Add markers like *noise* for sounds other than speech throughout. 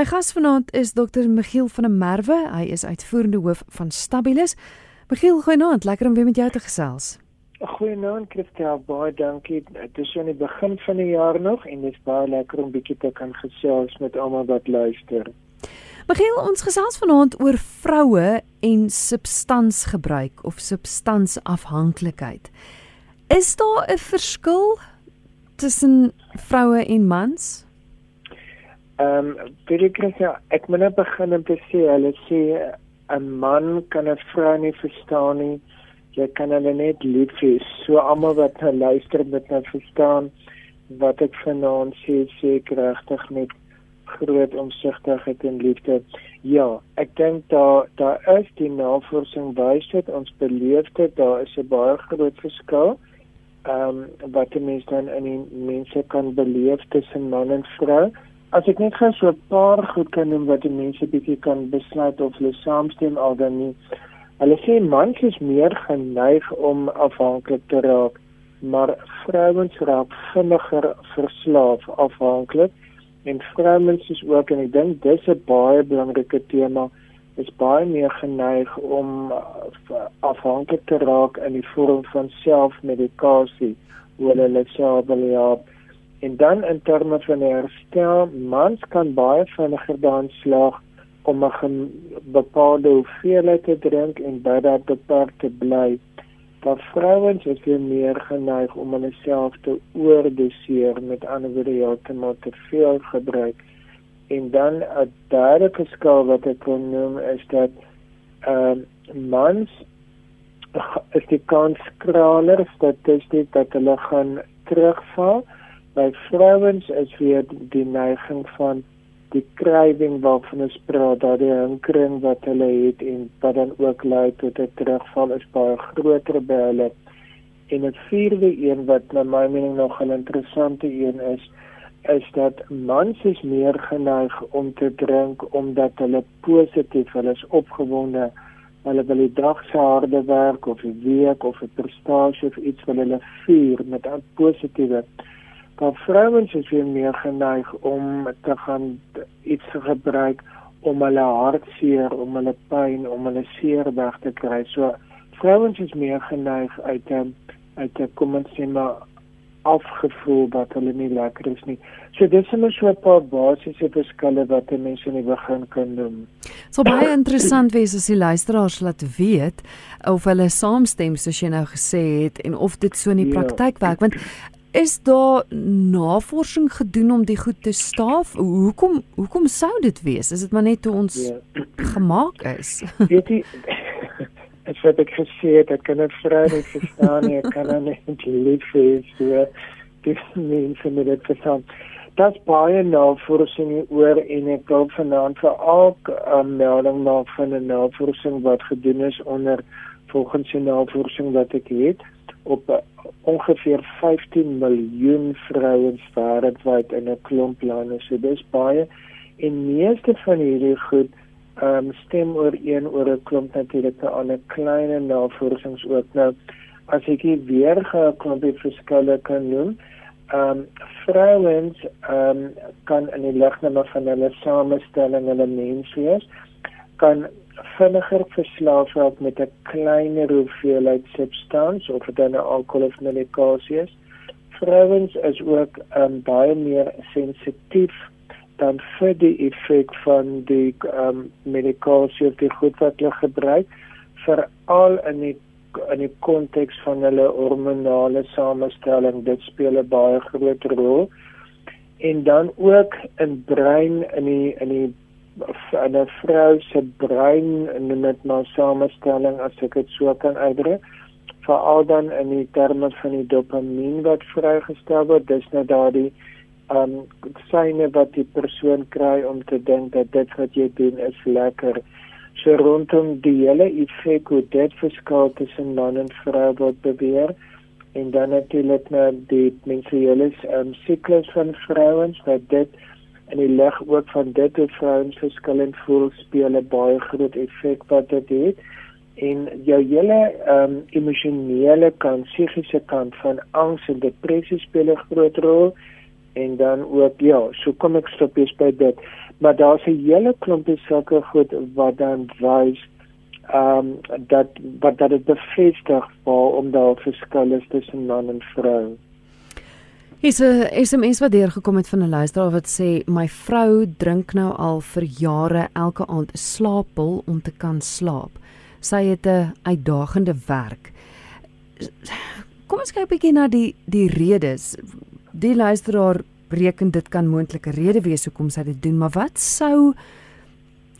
My gas vanaand is Dr. Michiel van der Merwe. Hy is uitvoerende hoof van Stabilis. Michiel, goeienaand. Lekker om weer met jou te gesels. Goeienaand, Christel. Baie dankie. Dit is aan die begin van die jaar nog en dit is baie lekker om bietjie te kan gesels met almal wat luister. Michiel, ons gesels vanaand oor vroue en substansgebruik of substansafhanklikheid. Is daar 'n verskil tussen vroue en mans? Ehm, um, baie kere ek moet net begin om te sê, hulle sê 'n man kan 'n vrou nie verstaan nie. Jy kan hulle net lief hê. So almal wat nou luister met nou verstaan wat ek vanaand sê, sê regtig met groot omsigtigheid en liefde. Ja, ek dink daar daar is die navorsing wys dit ons beleef dit daar is 'n baie groot verskil. Ehm um, wat mense dan in die mense kan beleef tussen man en vrou. As ek net gou so 'n paar goed kan noem wat die mense bietjie kan besluit of hulle saamstem al dan nie. Hulle sê mans is meer geneig om afhanklik te raak, maar vrouens raak vinniger verslaaf afhanklik en vrouens is ook en ek dink dis 'n baie belangrike tema is baie meer geneig om afhanklik te raak in die vorm van selfmedikasie, hoe hulle self wil help En dan in terme van herstel, mans kan baie vinniger daan slag om 'n bepaalde hoeveelheid te drink en by dat beperk te bly. Maar vrouens is weer meer geneig om hulle self te oordoseer met ander woorde ja, te maar te veel gebruik. En dan 'n derde verskil wat ek kon noem is dat uh, mans is die kans skraler statistiek dat hulle gaan terugval by vrouens is weer die neiging van die krywing waarvan ons praat dat die hinkering wat hulle het en wat dan ook lei tot 'n terugval is baie groter by hulle. En 'n vierde een wat na my mening nog 'n interessante een is is dat mans is meer geneig om te drink omdat hulle positief hulle is opgewonde. Hulle wil die dag se harde werk of die week of 'n prestasie of iets wil hulle vier met 'n positiewe Maar vrouens is weer meer geneig om te gaan iets te gebruik om hulle hartseer, om hulle pyn, om hulle seer weg te kry. So vrouens is meer geneig uit 'n uit 'n kom ons sê maar afgevoel dat hulle nie lekker is nie. So dis is net so 'n paar basiese verskille wat mense in die begin kan doen. So baie interessant wees as die luisteraars laat weet of hulle saamstem soos jy nou gesê het en of dit so in die ja. praktyk werk want Is daar navorsing gedoen om die goed te staaf? Hoekom hoekom sou dit wees? Is dit maar net hoe ons ja. gemaak is? *laughs* Weet jy Ek het dit gesê dat kan 'n vrou nie verstaan nie, kan haar net lief hê so dis mense met dit verstaan. Das baie navorsing oor en ek wil vanaand vir elk um, melding maak van 'n navorsing wat gedoen is onder volgens die navorsing wat ek het op ongeveer 15 miljoen vrouens wêreldwyd in 'n klomp lande. So dis baie en meeste van hierdie goed ehm um, stem ooreen oor 'n klomp natuurlike ander klein navorsings ook. Nou as ek hier weer 'n klompie verskille kan noem, ehm um, vrouens ehm um, kan in die ligname van hulle samestelling hulle mens wees kan vinniger verslaaf raak met 'n kleiner hoeveelheid substans of dit dan alkohol of medikasie is. Vrouens is ook um, baie meer sensitief dan vir die effek van die um, medikasie of die goed wat hulle gebruik veral in die in die konteks van hulle hormonale samestelling dit speel 'n baie groot rol en dan ook in brein in die in die 'n vrou se brein en met maar samestelling as ek dit so kan uitdruk veral dan in die terme van die dopamien wat vrygestel word. Dis nou daardie um syne wat die persoon kry om te dink dat dit wat jy doen is lekker. So rondom die hele effek hoe dit verskil tussen man en vrou word beweer en dan natuurlik nou die menstruele um, siklus van vrouens wat dit en die lig ook van dit hoe vrouens verskillend voel speel 'n baie groot effek wat dit het en jou hele um, emosionele kant, psigiese kant van angs en depressie speel 'n groot rol en dan ook ja, so kom ek stop eens by dit. maar daar's 'n hele klompie sulke goed wat dan wys ehm um, dat wat dat dit bevestig waar om daar verskil is tussen man en vrou. Hier's 'n SMS wat deurgekom het van 'n luisteraar wat sê my vrou drink nou al vir jare elke aand 'n slaappil om te kan slaap. Sy het 'n uitdagende werk. Kom ons kyk 'n bietjie na die die redes. Die luisteraar reken dit kan moontlik 'n rede wees hoekom sy dit doen, maar wat sou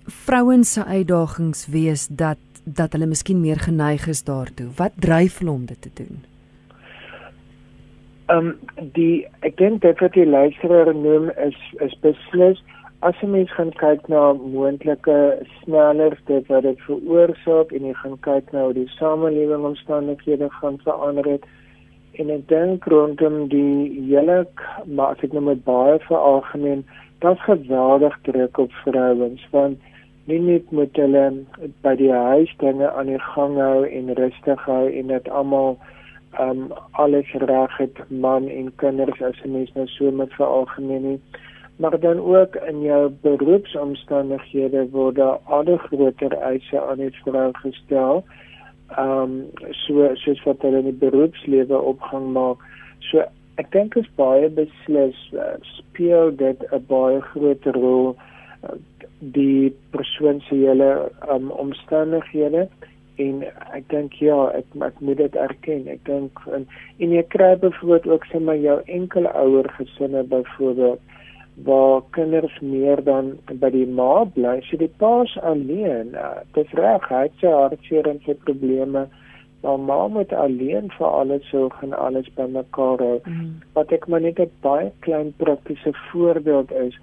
vrouens se uitdagings wees dat dat hulle miskien meer geneig is daartoe? Wat dryf hulle om dit te doen? Ehm um, die ek dink dit wat die luisteraar noem is is beslis as jy mens gaan kyk na moontlike snelhede wat dit veroorsaak en jy gaan kyk na hoe die samelewing omstandighede gaan verander het en ek dink rondom die hele maar as ek nou met baie veralgemeen dat geweldig druk op vrouens want nie net met hulle by die huis dinge aan die gang hou en rustig hou en dit almal um alles reg het man en kinders as 'n mens nou so met veralgemeen nie maar dan ook in jou beroepsomstandighede word daar ander groter eise aan die vrou gestel. Um, so soos wat hulle in die beroepslewe opgang maak. So ek dink is baie beslis uh, speel dit 'n baie groot rol uh, die persoon se hele um, omstandighede en ek dink ja ek ek moet dit erken. Ek dink en, en jy kry byvoorbeeld ook sê maar jou enkele ouer gesinne byvoorbeeld waar kinders meer dan by die ma bly. So die pa's alleen uh, dit is reg hy het sy hartseer en sy probleme maar ma moet alleen vir alles sorg en alles bymekaar hou. Mm. wat ek maar net 'n baie klein praktiese voorbeeld is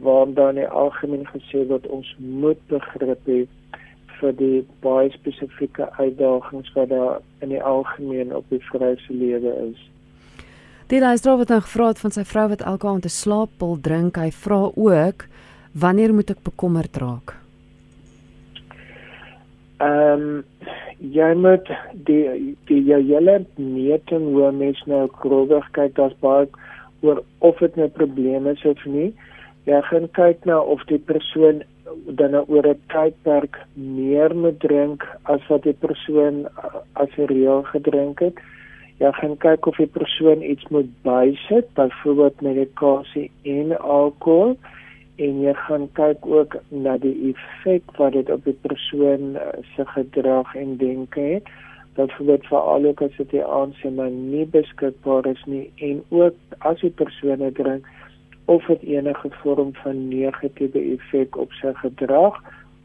waar dan in algemeen gesê word ons moet begrip hê vir die baie spesifieke uitdagings wat daar in die algemeen op die vrou se lewe is. Die luisteraar wat nou gevra het van sy vrou wat elke aand 'n slaappil drink, hy vra ook wanneer moet ek bekommerd raak? Ehm um, jy moet die die jou hele meting hoe mens nou grondig kyk daar's baie oor of dit 'n probleem is of nie jy gaan kyk na of die persoon dan nou oor 'n tydperk meer moet drink as wat die persoon as reël gedrink het. Jy gaan kyk of die persoon iets moet bysit, byvoorbeeld medikasie en alkohol en jy gaan kyk ook na die effek wat dit op die persoon uh, se gedrag en denke het. Word veral ook as dit aansien maar nie beskikbaar is nie en ook as die persoon drink of dit enige vorm van negatiewe effek op sy gedrag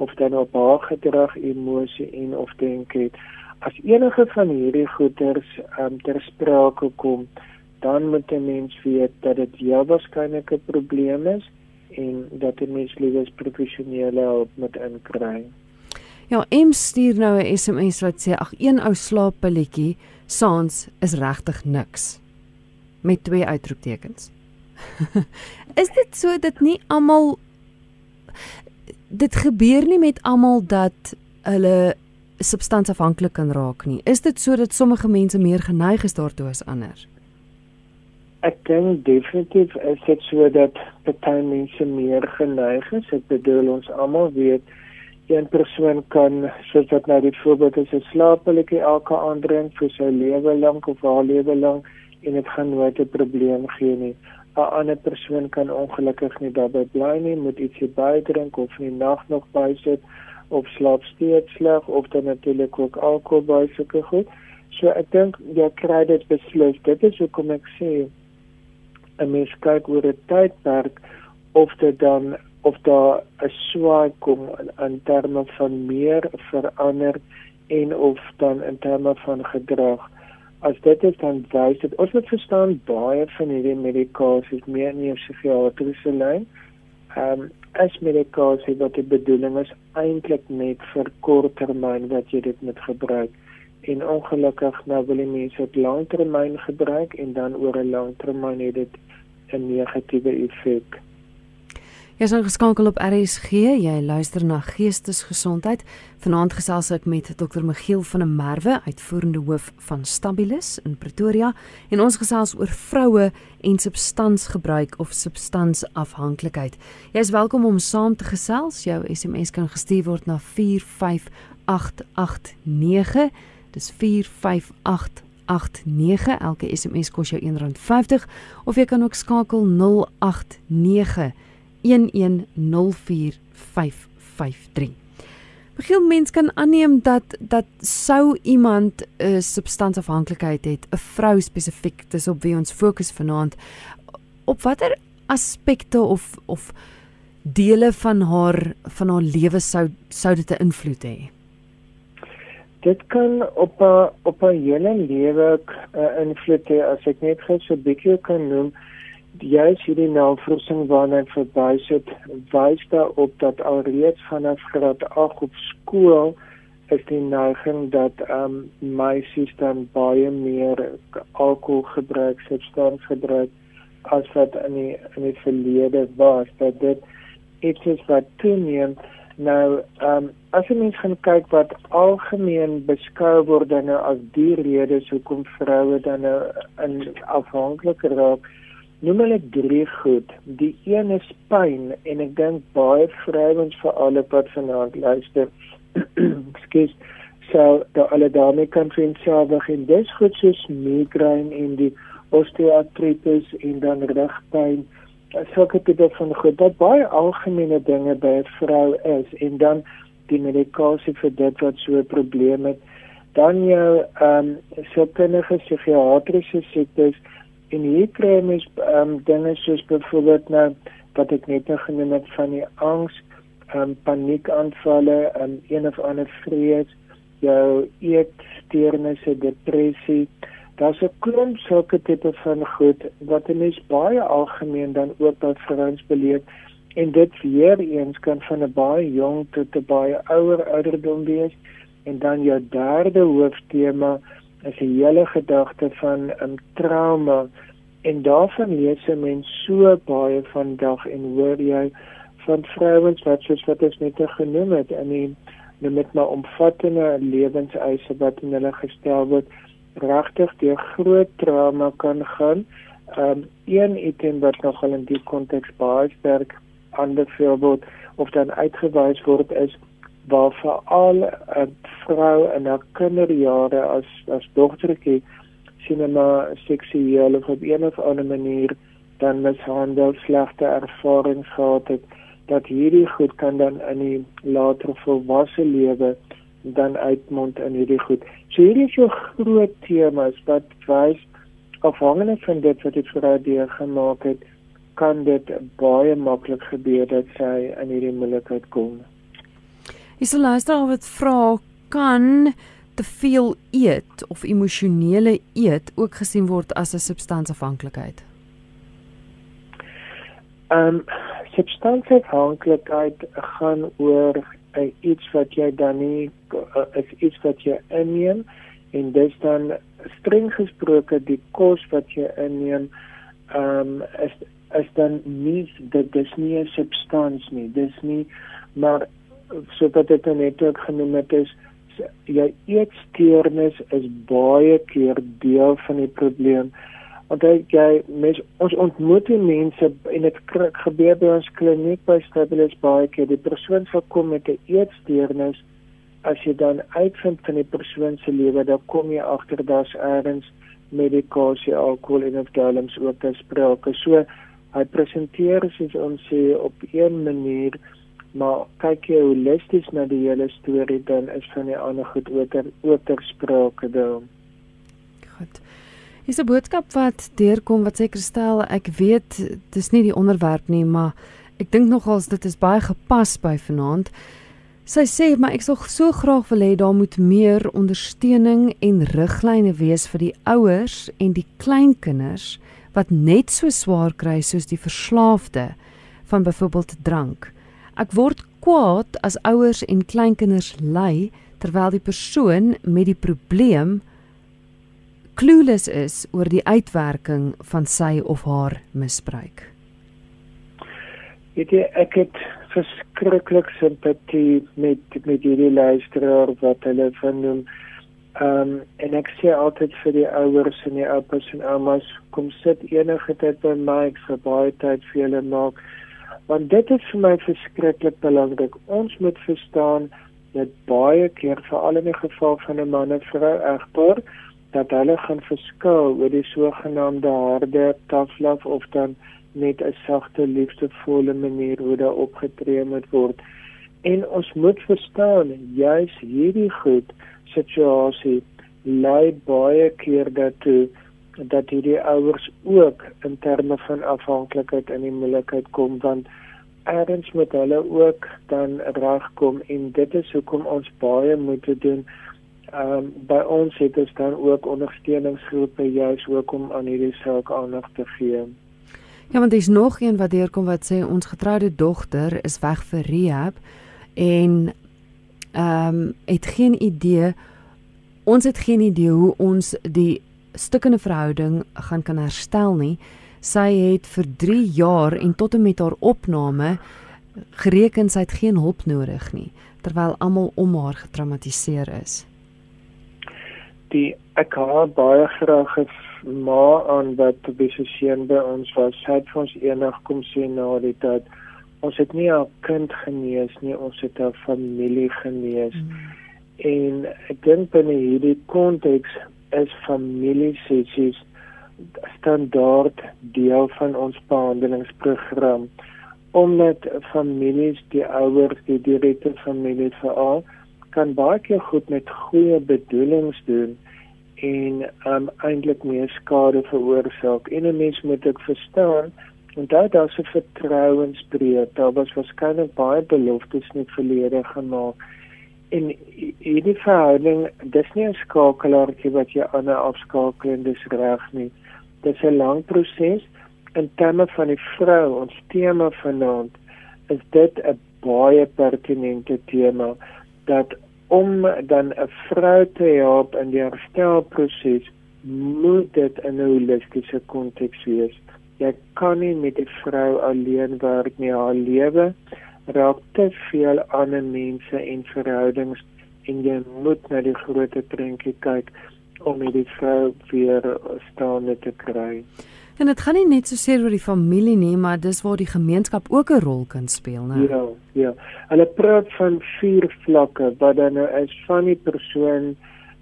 of dan op haar gedrag, emosie en of denke het. As enige van hierdie goeters um, ter sprake kom, dan moet 'n mens weet dat dit heel waarskynlik 'n probleem is en dat 'n mens liewer professionele hulp moet inkry. Ja, em stuur nou 'n SMS wat sê ag een ou slaappilletjie saans is regtig niks met twee uitroeptekens. Is dit so dat nie almal dit gebeur nie met almal dat hulle substansafhanklik kan raak nie. Is dit so dat sommige mense meer geneig is daartoe as ander? Ek dink definitief is dit so dat baie mense meer geneig is. Ek bedoel ons almal weet een persoon kan soos wat nou die voorbeeld is 'n slaapeletjie elke aand drink vir sy lewe lank of haar lewe lank en dit gaan nooit 'n probleem gee nie. 'n ander persoon kan ongelukkig nie daarbey bly nie, moet ietsie bydrink of in die nag nog bysit of slaap steeds sleg of dan natuurlik ook alkohol by sulke goed. So ek dink jy kry dit beslis. Dit is hoekom ek sê 'n mens kyk oor 'n tydperk of dit dan of daar 'n swaai kom in, in terme van meer verander en of dan in terme van gedrag as dit is dan wys dit ons moet verstaan baie van hierdie medikasies meer nie op psigiatriese lyn. Ehm um, as medikasie wat die bedoeling is eintlik net vir korttermyn wat jy dit met gebruik en ongelukkig nou wil die mense dit langtermyn gebruik en dan oor 'n langtermyn het dit 'n negatiewe effek. Jy is ingeskakel op RSG. Jy luister na Geestesgesondheid. Vanaand gesels ek met Dr. Michiel van der Merwe, uitvoerende hoof van Stabilis in Pretoria, en ons gesels oor vroue en substansgebruik of substansafhanklikheid. Jy is welkom om saam te gesels. Jou SMS kan gestuur word na 45889. Dis 45889. Elke SMS kos jou R1.50 of jy kan ook skakel 089 0891104553. Begiel mens kan aanneem dat dat sou iemand 'n uh, substansafhanklikheid het, 'n vrou spesifiek, dis op wie ons fokus vanaand. Op watter aspekte of of dele van haar van haar lewe sou sou dit 'n invloed hê? Dit kan op 'n op 'n hele lewe 'n uh, invloed hê as ek net gou so 'n bietjie kan noem juis hierdie navorsing waarna ek verwys het, wys daarop dat alreeds vanaf graad 8 op skool is die neiging dat ehm um, meisies dan baie meer alkohol gebruik, substans gebruik as wat in die in die verlede was. Dat dit iets is wat toeneem. Nou, ehm um, as jy mens gaan kyk wat algemeen beskou word nou as die redes hoekom vroue dan nou in afhanklik raak noem hulle drie goed. Die een is pyn en ek dink baie vrouens vir alle wat vanaand luister. *clears throat* Ekskuus. So daar alle daarmee kan vind selfs in dis goed soos migraine en die osteoartritis en dan rugpyn. Sulke tipe van goed wat baie algemene dinge by 'n vrou is en dan die medikasie vir dit wat so 'n probleem het. Dan jou ehm um, sielkundige psigiatriese siektes En hier kry mens ehm um, dinge soos byvoorbeeld nou wat ek net nou genoem het van die angs, ehm um, paniekaanvalle, ehm um, een of ander vrees, jou eetsteurnisse, depressie. Daar's 'n klomp sulke tipe van goed wat 'n mens baie algemeen dan ook by vrouens beleef en dit weer eens kan van 'n baie jong tot 'n baie ouer ouderdom wees en dan jou derde hooftema is 'n hele gedagte van 'n um, trauma en daarvan lees 'n mens so baie van dag en hoor jy van vrouens wat soos wat ons net genoem het in die met maar omvattende lewenseise wat in hulle gestel word regtig deur groot trauma kan gaan. Um een item wat nogal in die konteks baie sterk aanbeveel word of dan uitgewys word is waar veral 'n vrou in haar kinderjare as as dogtertjie sinema seksueel of op een of ander manier dan mishandel slegte ervarings gehad het dat hierdie goed kan dan in die later volwasse lewe dan uitmond in hierdie goed. So hierdie is so groot temas wat wys afhangende van dit wat dit vir haar gemaak het, kan dit baie maklik gebeur dat sy in hierdie moeilikheid kom. Is die luisteraar wat vra kan te veel eet of emosionele eet ook gesien word as 'n substansafhanklikheid? Ehm um, substansafhanklikheid gaan oor uh, iets wat jy dan nie uh, is iets wat jy inneem en dis dan streng gesproke die kos wat jy inneem ehm um, is is dan nie dit dis nie 'n substans nie dis nie maar so wat dit net ook genoem het is jou eetsteurnis is baie keer deel van die probleem. Want jy mens ons ontmoet mense en dit gebeur by ons kliniek by Stabilis baie keer die persoon sal kom met 'n eetsteurnis as jy dan uitvind van die persoon se lewe dan kom jy agter daar's ergens medikasie alkohol en of dwelms ook te sprake. So hy presenteer soos ons sê op een manier maar kyk jy holisties na die hele storie dan is van die ander goed oor oor sprake dan. Goed. Is 'n boodskap wat deurkom wat sê Christel, ek weet dis nie die onderwerp nie, maar ek dink nogals dit is baie gepas by vanaand. Sy sê maar ek sou so graag wil hê daar moet meer ondersteuning en riglyne wees vir die ouers en die kleinkinders wat net so swaar kry soos die verslaafde van byvoorbeeld drank. Ek word kwaad as ouers en kleinkinders ly terwyl die persoon met die probleem clueless is oor die uitwerking van sy of haar misbruik. Weet jy, ek het verskriklik simpatie met met hierdie luisteraar wat hulle van noem Ehm um, en ek sê altyd vir die ouers en die oupas en oumas kom sit enige tyd by my ek vir baie tyd vir julle maak want dit is vir my verskriklik belangrik. Ons moet verstaan dat baie keer veral in die geval van 'n man en vrou egter dat hulle gaan verskil oor die sogenaamde harde tough love of dan net 'n sagte liefdevolle manier hoe daar opgetree moet word. En ons moet verstaan juis hierdie goed situasie lei baie keer daartoe dat hierdie ouers ook in terme van afhanklikheid in die moeilikheid kom want ergens moet hulle ook dan regkom en dit is hoekom ons baie moet doen. Ehm um, by ons het ons dan ook ondersteuningsgroepe juis ook om aan hierdie saak aandag te gee. Ja, want daar's nog een wat deurkom wat sê ons getroude dogter is weg vir rehab en ehm um, het geen idee ons het geen idee hoe ons die stukkende verhouding gaan kan herstel nie. Sy het vir 3 jaar en tot en met haar opname gereken sy het geen hulp nodig nie terwyl almal om haar getraumatiseer is. Die ek het baie graag maar aan wat besoekeen by ons was. Sy het ons eendag kom sien na die tyd ons het nie 'n kind genees nie, ons het 'n familie genees. Mm. En ek dink binne hierdie konteks is familiesessies standaard deel van ons behandelingsprogram omdat families die ouers die direkte familie veral kan baie keer goed met goeie bedoelings doen en um, eintlik meer skade veroorsaak. En 'n mens moet dit verstaan En daar daar se vertrouensbreuk, daar was waarskynlik baie beloftes net verlede gemaak. En hierdie verhouding, dis nie 'n skakelaartjie wat jy aan 'n afskakel en dis reg nie. Dis 'n lang proses. In terme van die vrou, ons tema vanaand, is dit 'n baie pertinente tema dat om dan 'n vrou te help in die herstelproses, moet dit in 'n holistiese konteks wees jy kan nie met 'n vrou alleen werk nie. Haar lewe raak te veel ander mense en verhoudings en jy moet na die groot prentjie kyk om die vrou weer staande te kry. En dit gaan nie net so seer oor die familie nie, maar dis waar die gemeenskap ook 'n rol kan speel, né? Ja, ja. Hulle praat van vier vlakke wat dan nou is van die persoon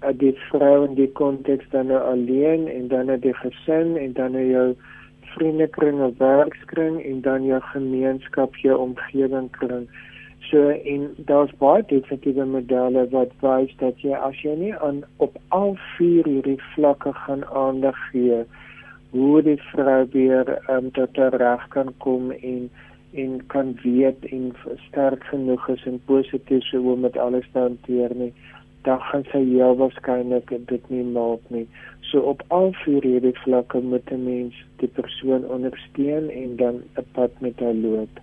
uh, die vrou in die konteks dan nou alleen en dan nou die gesin en dan nou jou vriendekring of werkskring en dan jou gemeenskap, jou omgewing kring. So en daar's baie definitiewe modelle wat wys dat jy as jy nie aan op al vier hierdie vlakke gaan aandag gee hoe die vrou weer um, tot reg kan kom en en kan weet en sterk genoeg is en positief so om met alles te hanteer nie dan gaan sy heel waarskynlik dit nie maak nie. So op al vier hierdie vlakke moet 'n mens die persoon ondersteun en dan 'n pad met haar loop.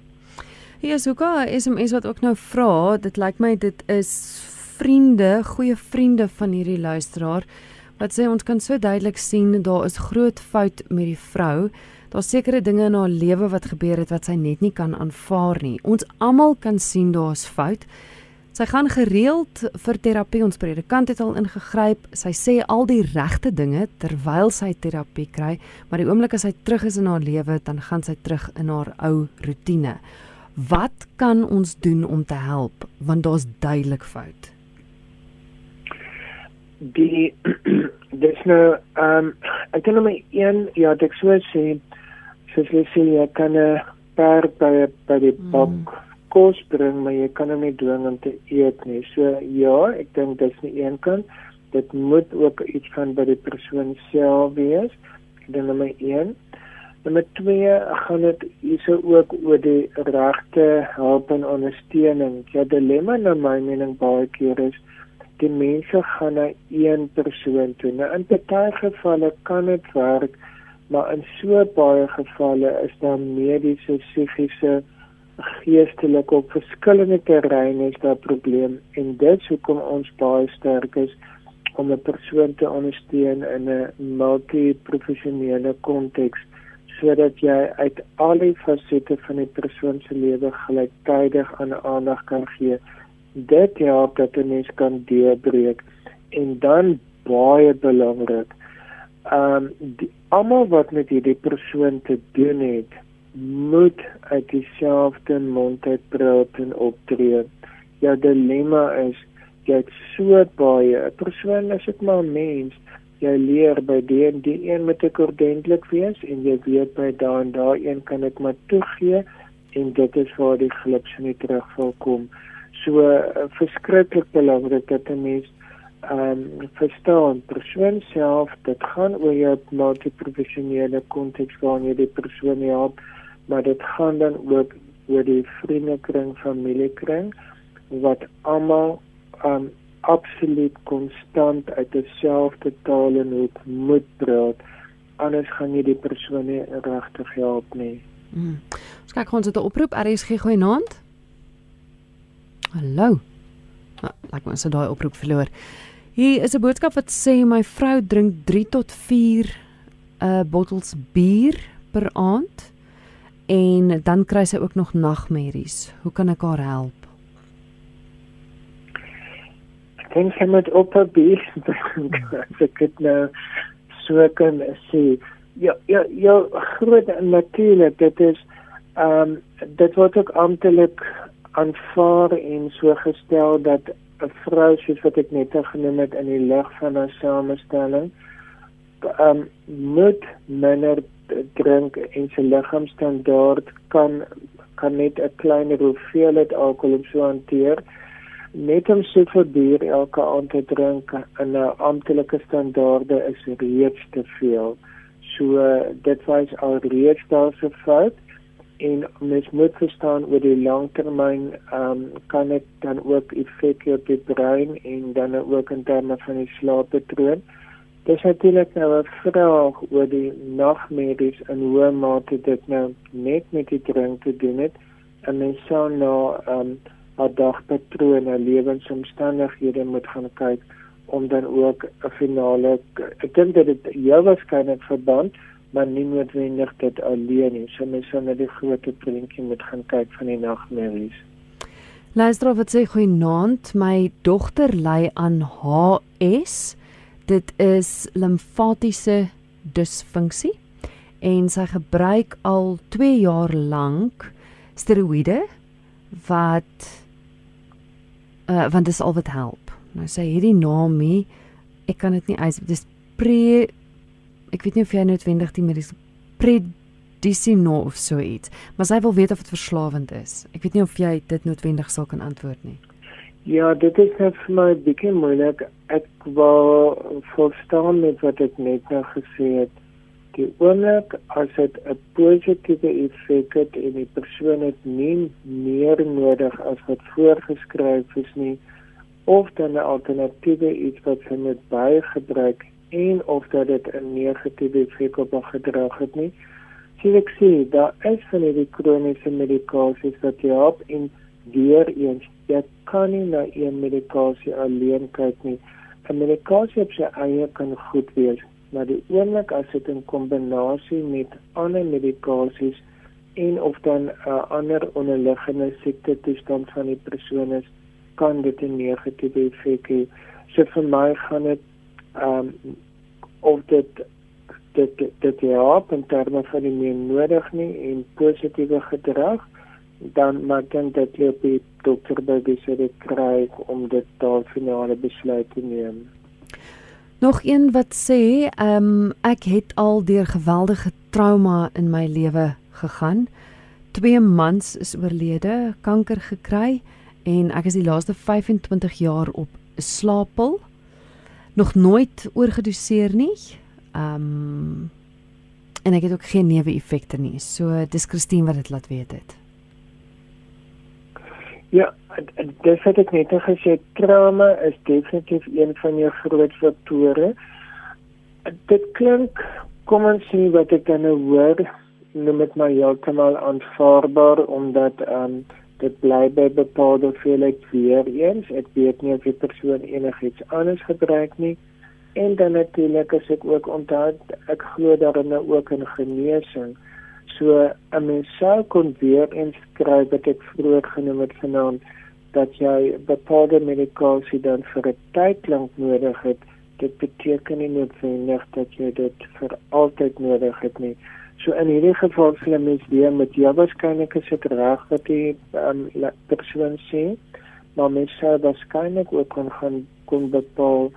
Ja, so ga SMS wat ook nou vra, dit lyk my dit is vriende, goeie vriende van hierdie luisteraar wat sê ons kan so duidelik sien daar is groot fout met die vrou. Daar's sekere dinge in haar lewe wat gebeur het wat sy net nie kan aanvaar nie. Ons almal kan sien daar's fout. Sy gaan gereeld vir terapie. Ons predikant het al ingegryp. Sy sê al die regte dinge terwyl sy terapie kry, maar die oomblik as sy terug is in haar lewe, dan gaan sy terug in haar ou rotine. Wat kan ons doen om te help want daar's duidelik fout? Die *clears throat* dis nou ehm um, ek kan net een ja, ek sou sê sy sê jy kan 'n paar by by die hmm. bok mm kos bring, maar jy kan hom nie dwing om te eet nie. So ja, ek dink dit is nie een kant. Dit moet ook iets van by die persoon self wees. Dan nommer 1. Nommer 2 gaan dit hierso ook oor die regte hulp en ondersteuning. Ja, dilemma na my mening baie keer is die mense gaan na een persoon toe. Nou in baie gevalle kan dit werk, maar in so baie gevalle is daar mediese psigiese geestelik op verskillende terreine is daar probleem en dit hoekom ons baie sterk is om 'n persoon te ondersteun in 'n multi-professionele konteks sodat jy uit al die fasette van die persoon se lewe gelyktydig aan aandag kan gee. Dit help dat 'n mens kan deurbreek en dan baie belangrik. Ehm um, almal wat met hierdie persoon te doen het, moet uit dieselfde mond uit praat en optree. Ja, dilemma is jy het so baie 'n persoon is dit maar mens jy leer by die en die een moet ek ordentlik wees en jy weet by daai en daai een kan ek maar toegee en dit is waar die glips in die terugval kom. So uh, verskriklik belangrik dat 'n mens ehm um, verstaan persoon self dit gaan oor jou multiprofessionele konteks waarin jy die persoon help maar dit gaan dan ook oor die vriendekring, familiekring wat almal um absoluut konstant uit dieselfde taal en hoek moet praat anders gaan jy die persoon nie regtig help nie. Mm. Ons kyk ons het 'n oproep RSG goeie naand. Hallo. Nou, laat ons daai oproep verloor. Hier is 'n boodskap wat sê my vrou drink 3 tot 4 uh bottels bier per aand en dan kry sy ook nog nagmerries. Hoe kan ek haar help? dink sy moet op 'n bees as ek dit nou so kan sê. Ja, ja, ja, groot natuurlik, dit is ehm um, dit word ook amptelik aanvaar en so gestel dat 'n vrou soos wat ek net genoem het in die lig van haar samestelling ehm um, moet minder drink en sy liggaamstandaard kan kan net 'n kleiner hoeveelheid alkohol so hanteer net om soveel bier elke aand te drink in 'n amptelike standaarde is reeds te veel. So dit wys al reeds daar se fout en mens moet verstaan oor die langtermyn ehm um, kan dit dan ook effek op die brein en dan ook in terme van die slaappatroon. Dis natuurlik nou 'n vraag oor die nagmerries en hoe mate dit nou net met die drink te doen het. En mens sou nou um, haar dagpatrone, lewensomstandighede moet gaan kyk om dan ook 'n finale ek dink dat dit jou waarskynlik verband maar nie noodwendig dit alleen nie. So mens sal net die groot prentjie moet gaan kyk van die nagmerries. Luister of wat sê goeienaand, my dogter ly aan HS. Dit is limfatiese disfunksie en sy gebruik al 2 jaar lank steroïde wat uh want dis al wat help. Nou sê hierdie naam nie ek kan dit nie uit dis pre ek weet nie of jy noodwendig die mediese predisino of so iets, maar sy wil weet of dit verslawend is. Ek weet nie of jy dit noodwendig sal kan antwoord nie. Ja, dit is net vir my bietjie moeilik. Ek wou verstaan met wat ek net nou gesê het die oomblik as dit 'n positiewe effek het en die persoon het nie meer nodig as wat voorgeskryf is nie of dan 'n alternatiewe iets wat hy moet bygebruik en of dat dit 'n negatiewe effek op hom gedrag het nie sien ek sien daar is van die kroniese medikasies wat help en weer eens jy kan nie na een medikasie alleen kyk nie 'n medikasie op sy eie kan goed wees maar die oomblik as dit in kombinasie met ander medikasies en of dan 'n uh, ander onderliggende siekte toestand van die persoon is kan dit 'n negatiewe effek hê. So vir my gaan dit ehm um, of dit dit dit ja, in terme van die meer nodig nie en positiewe gedrag dan maar dan dat jy op die dokter by besit kry om dit daar finale besluit te neem. Nog een wat sê, ehm um, ek het al deur geweldige trauma in my lewe gegaan. Twee mans is oorlede, kanker gekry en ek is die laaste 25 jaar op slaappil. Nog nooit oorgedoseer nie. Ehm um, en ek het ook geen neeweffekte nie. So dis Christine wat dit laat weet het. Ja, dit het ek net gesê trauma is definitief een van jou groot faktore. Dit klink kom ons sien wat ek dan nou hoor noem dit maar heeltemal aanvaarbaar omdat um, dit bly by bepaalde hoeveelheid weer eens. Ek weet nie of die persoon enigiets anders gebruik nie. En dan natuurlik as ek ook onthou ek glo daarin ook in genesing So 'n mens sou kon weer inskryf wat ek vroeër genoem het vanaand dat jy bepaalde medikasie dan vir 'n tyd lank nodig het. Dit beteken nie noodwendig dat jy dit vir altyd nodig het nie. So in hierdie geval sê mens weer met jou waarskynlik is dit reg wat die um, persoon sê, maar mens sou waarskynlik ook kon gaan kon bepaal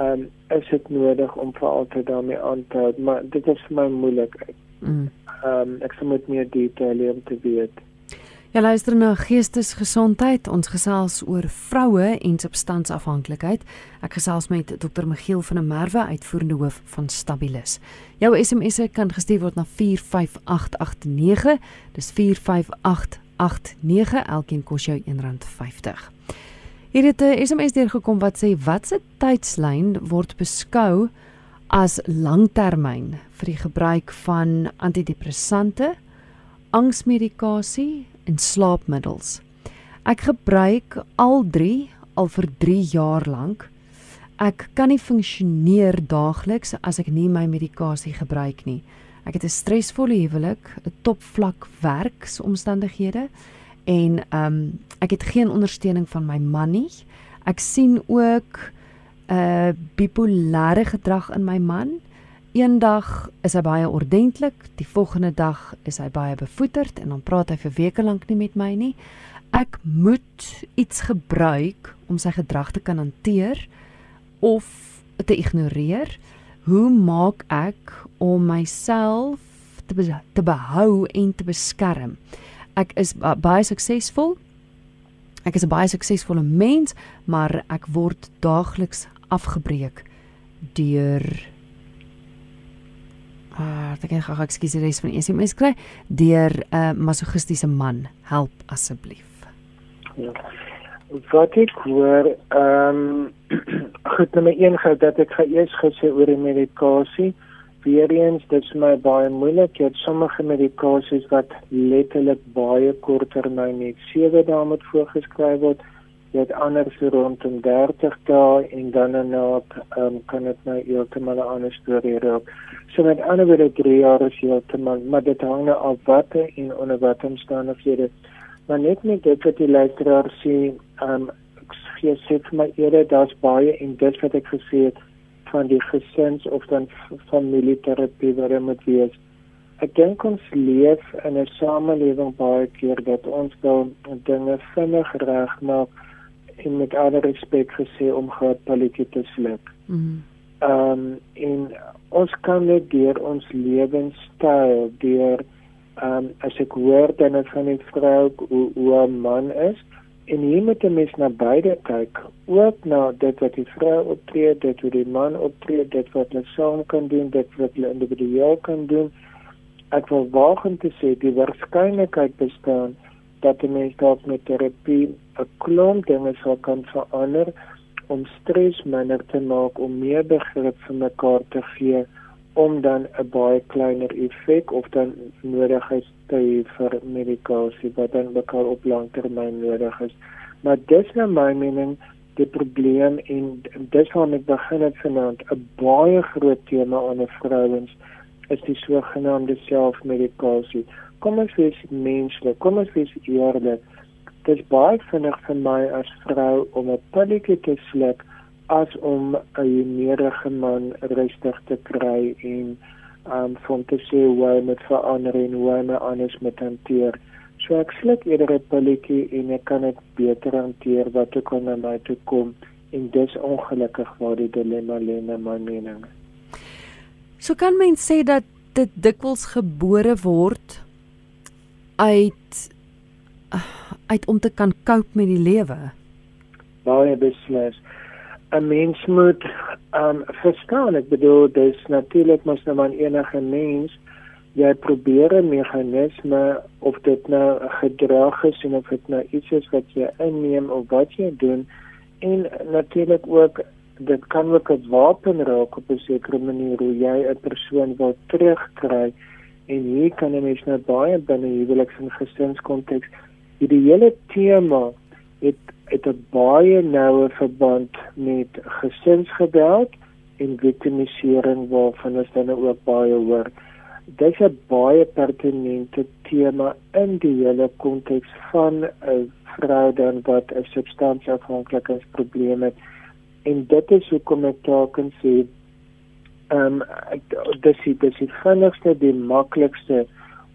um, is dit nodig om vir altyd daarmee aan te hou, maar dit is vir my moeilik. Mm. Um, ek sou moet meer detail om te weet. Ja luister na geestesgesondheid. Ons gesels oor vroue en substansafhanklikheid. Ek gesels met Dr. Michiel van der Merwe, uitvoerende hoof van Stabilis. Jou SMS'e kan gestuur word na 45889. Dis 45889. Elkeen kos jou R1.50. Hier het 'n SMS deurgekom wat sê watse tydslyn word beskou as langtermyn vir die gebruik van antidepressante, angsmedikasie en slaapmiddels. Ek gebruik al 3 al vir 3 jaar lank. Ek kan nie funksioneer daagliks as ek nie my medikasie gebruik nie. Ek het 'n stresvolle huwelik, 'n topvlak werksomstandighede en ehm um, ek het geen ondersteuning van my man nie. Ek sien ook uh, eh, bipolêre gedrag in my man. Eendag is hy baie ordentlik, die volgende dag is hy baie bevoeterd en dan praat hy vir weke lank nie met my nie. Ek moet iets gebruik om sy gedrag te kan hanteer of te ignoreer. Hoe maak ek om myself te te behou en te beskerm? ek is baie suksesvol. Ek is 'n baie suksesvolle mens, maar ek word daagliks afgebreek deur ah, ek gaan gou ekskuus die res van die SMS kry deur 'n uh, masochistiese man. Help asseblief. Ja. Wat ek hoor, ehm um, *clears throat* goed, my een gou dat ek gaan eers gesê oor die medikasie weer eens dit is my baie moeilik jy het sommige medikasies wat letterlik baie korter nou net 7 dae moet voorgeskryf word jy het anders rondom 30 dae en dan en ook um, kan dit nou heeltemal 'n ander storie raak so met ander woorde 3 jaar is heeltemal maar dit hang nou af wat en onder wat omstandighede maar net met dit wat die luisteraar sê um, ek sê vir my eerder daar's baie en dit wat ek gesê het van die gesins of dan familieterapie wat moet wees. Ek dink ons leef in 'n samelewing baie keer dat ons wil dinge vinnig regmaak en met alle respek gesê om gepolitiek te sluk. Mm. Ehm um, en ons kan net deur ons lewenstyl, deur ehm um, as ek hoor dan het van 'n vrou hoe, hoe 'n man is, En hier moet 'n mens na beide kyk, ook na dit wat die vrou optree, dit wat die man optree, dit wat hulle saam kan doen, dit wat hulle individueel kan doen. Ek wil waag om te sê die waarskynlikheid bestaan dat 'n mens dalk met terapie 'n klomp dinge sal kan verander om stres minder te maak, om meer begrip vir mekaar te gee om dan 'n baie kleiner effek of dan nodig is te vir medikasie wat dan bepaal op langtermyn nodig is. Maar dis nou my mening die probleem en dis waarom ek begin het vanaand 'n baie groot tema onder vrouens is die sogenaamde selfmedikasie. Kom ons wees menslik, kom ons wees eerlik. Dit is baie vinnig vir my as vrou om 'n pilletjie te sluk as om 'n nederige man rustig te kry en um van te sê hoe hy met verander en hoe hy my anders met hanteer. So ek sluk eerder 'n pilletjie en ek kan dit beter hanteer wat ek kon na my toe kom en dis ongelukkig waar die dilemma lê na my mening. So kan mens sê dat dit dikwels gebore word uit uit om te kan cope met die lewe. Baie beslis. 'n mens moet um verstaan ek bedoel dis natuurlik mos nou maar enige mens jy probeer 'n meganisme of dit nou gedrag is en of dit nou iets is wat jy inneem of wat jy doen en natuurlik ook dit kan ook 'n wapen raak op 'n sekere manier hoe jy 'n persoon wil terugkry en hier kan 'n mens nou baie binne huweliks en gesinskonteks hierdie hele tema het het 'n baie noue verband met gesinsgeweld en victimisering waarvan ons dan ook baie hoor. dis 'n baie pertinente tema in die hele konteks van 'n vrou dan wat 'n substansieafhanklikheidsprobleem het. En dit is hoekom ek dalk kan sê ehm um, dis die dis die vinnigste die maklikste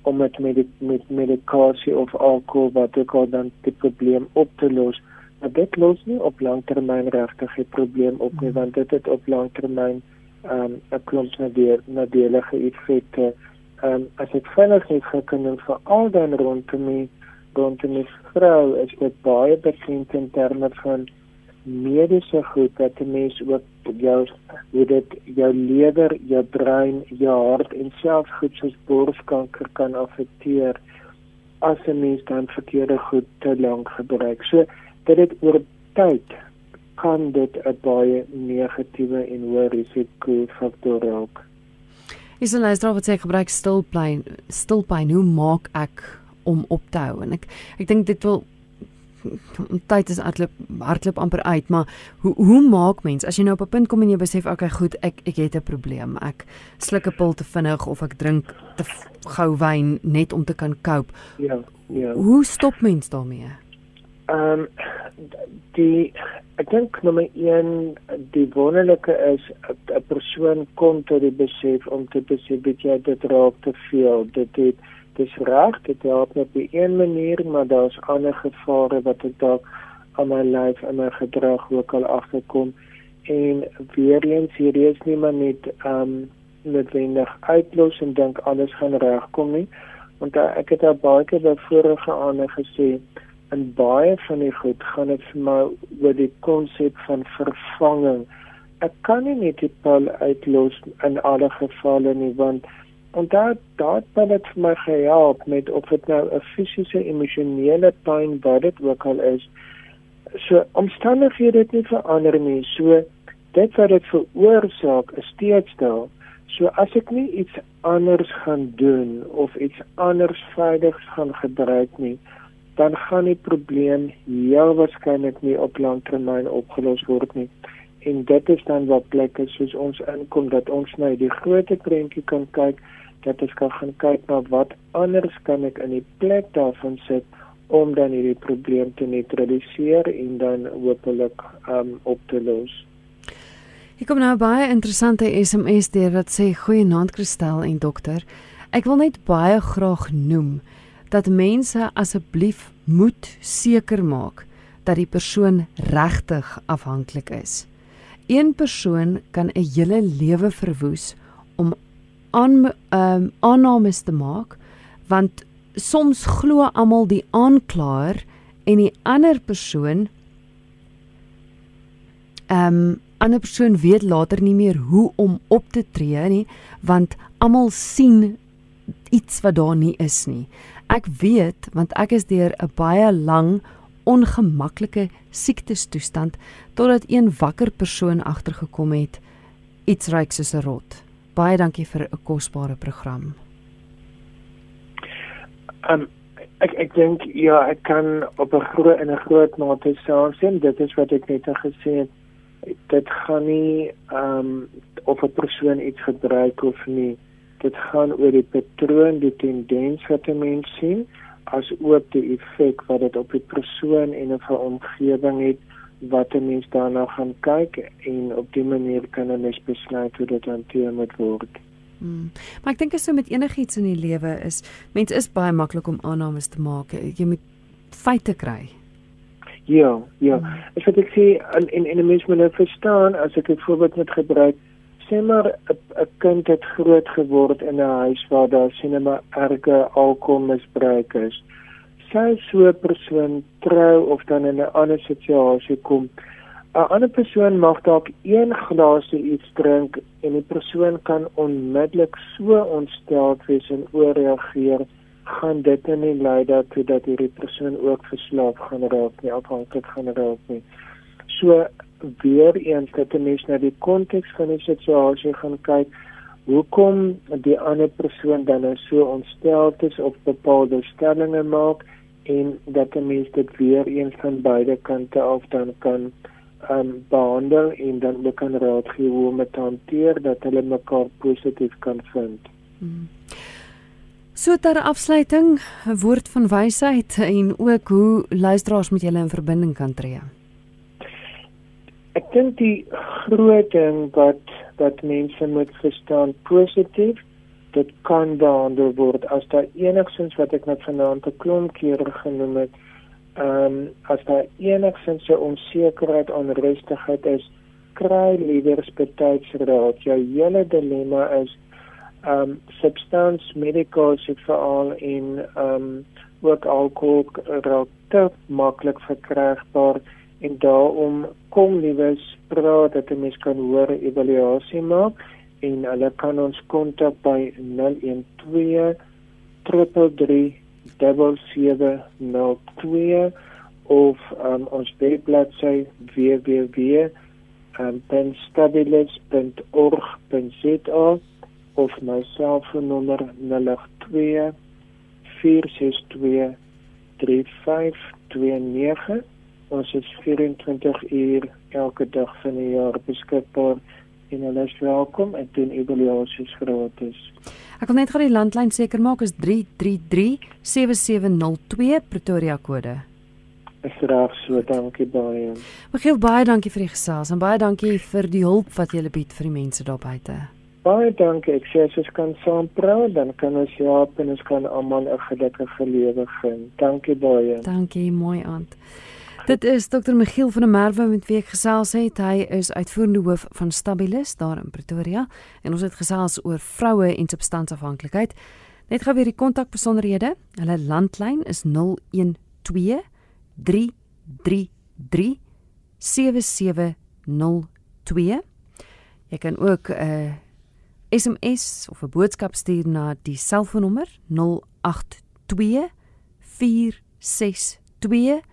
om met met met medikasie of alkohol wat ook al dan die probleem op te los. Maar dit los nie op langtermyn regtig die probleem op nie want dit het op langtermyn ehm um, 'n klomp nadeel, nadelige effekte. Ehm um, as ek vinnig net gekan en vir al dan rondom my rondom my vrou is dit baie bekend in terme van mediese goed dat 'n mens ook jou hoe dit jou lewer, jou brein, jou hart en selfs goed soos borskanker kan affekteer as 'n mens dan verkeerde goed te lank gebruik. So dit het oor tyd kan dit 'n baie negatiewe en hoë risiko faktor raak. Is 'n luisteraar wat sê gebruik stilpyn, stilpyn, hoe maak ek om op te hou? En ek ek dink dit wil tyd is hardloop hardloop amper uit, maar hoe hoe maak mens as jy nou op 'n punt kom en jy besef okay, goed, ek ek het 'n probleem. Ek sluk 'n pil te vinnig of ek drink te gou wyn net om te kan cope. Ja, ja. Hoe stop mens daarmee? Ehm um, die ek dink nommer 1 die wonderlike is 'n persoon kom tot die besef om te besef dat jy dit raak te veel. Dit het dis reg dit help net op 'n manier maar daar's ander gevare wat ek dalk aan my lyf en my gedrag ook al agterkom. En weer eens hier is nie maar net ehm um, noodwendig uitlos en dink alles gaan regkom nie. Want uh, ek het al baie keer by vorige aande gesê en baie van die goed gaan dit vir my oor die konsep van vervanging. Ek kan nie net die pil uitlos in alle gevalle nie want En daar daar het dit vir my gehelp met of dit nou 'n fisiese emosionele pyn wat dit ook al is. So omstandighede het nie verander nie. So dit wat dit veroorsaak is steeds daar. So as ek nie iets anders gaan doen of iets anders veiligs gaan gebruik nie, dan gaan die probleem heel waarskynlik nie op lang termyn opgelos word nie. En dit is dan wat plek is soos ons inkom dat ons nou die groot prentjie kan kyk dat ek kan gaan kyk na wat anders kan ek in die plek daarvan sit om dan hierdie probleem te neutraliseer en dan hopelik um op te los. Ek kom nou baie interessante SMS deur wat sê goeienaand Kristel en dokter. Ek wil net baie graag noem dat mense asseblief moet seker maak dat die persoon regtig afhanklik is. Een persoon kan 'n hele lewe verwoes om aan um, aannames te maak want soms glo almal die aanklaer en die ander persoon ehm um, ander persoon weet later nie meer hoe om op te tree nie want almal sien iets wat daar nie is nie. Ek weet want ek is deur 'n baie lang ongemaklike siektestoestand totdat een wakker persoon agtergekom het iets ryk soos 'n rot baie dankie vir 'n kosbare program. Um ek ek dink ja, ek kan op 'n groot en 'n groot mate saamstem. Dit is wat ek net gesê het. Dit gaan nie um of 'n persoon iets gebruik of nie. Dit gaan oor die patroon, die tendens wat 'n mens sien, as ook die effek wat dit op die persoon en 'n omgewing het wat 'n mens daarna gaan kyk en op die manier kan 'n mens besluit hoe dit hanteer moet word. Hmm. Maar ek dink as so met enigiets in die lewe is, mens is baie maklik om aannames te maak. Jy moet feite kry. Ja, ja. Hmm. Ek sê ek sê en en, en mens moet nou verstaan as ek 'n voorbeeld net gebruik, sê maar 'n kind het groot geword in 'n huis waar daar sien maar erge alkoholmisbruik is sy so 'n persoon trou of dan in 'n ander situasie kom 'n ander persoon mag dalk een glasie iets drink en die persoon kan onmiddellik so ontsteld wees en ooreageer gaan dit nie lei daartoe dat hierdie persoon ook verslaaf gaan raak nie afhanklik gaan raak nie. So weer eens dat die mens na die konteks van die situasie gaan kyk hoekom die ander persoon dan nou so ontsteld is of bepaalde stellings maak en dat 'n mens dit weer eens van beide kante af dan kan um behandel en dan ook kan raad gee hoe om dit te hanteer dat hulle mekaar positief kan vind. Hmm. So ter afsluiting 'n woord van wysheid en ook hoe luisteraars met julle in verbinding kan tree. Ek dink die groot ding wat dat mense moet verstaan positief dit kan behandel word as daar enigsins wat ek net vanaand 'n klomp kere genoem het ehm um, as daar enigsins 'n onsekerheid onrustigheid is kry liewer spesialisraad jou hele dilemma is ehm um, substance medicals het veral in ehm um, ook alkohol raak te maklik verkrygbaar en daarom kom liewer praat dat 'n mens kan hoor evaluasie maak en hulle kan ons kontak by 012 333 7702 of um, ons webbladsy www.penstabilis.org.za of my selfoonnommer 082 462 3529 ons is 24 uur elke dag van die jaar beskikbaar en hulle is welkom en doen evaluasies gratis. Ek wil net gou die landlyn seker maak is 333 7702 Pretoria kode. Ek graag so, dankie baie. Michiel baie dankie vir die gesels en baie dankie vir die hulp wat jy bied vir die mense daar buite. Baie dankie. Ek sê as kan saam praat, dan kan ons help en ons kan almal 'n gelukkige lewe hê. Dankie baie. Dankie, mooi aand. Dit is Dr. Michiel van der Merwe met wie ek gesels het. Hy is uitvoerende hoof van Stabilis daar in Pretoria en ons het gesels oor vroue en substansafhanklikheid. Net gou weer die kontakbesonderhede. Hulle landlyn is 012 333 7702. Jy kan ook 'n uh, SMS of 'n boodskap stuur na die selfoonnommer 082 462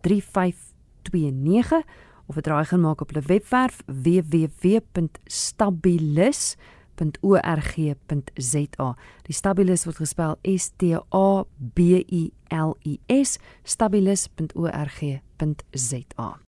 3529 of 'n draai gaan maak op hulle webwerf www.stabilis.org.za. Die Stabilis word gespel S T A B I L I S stabilis.org.za.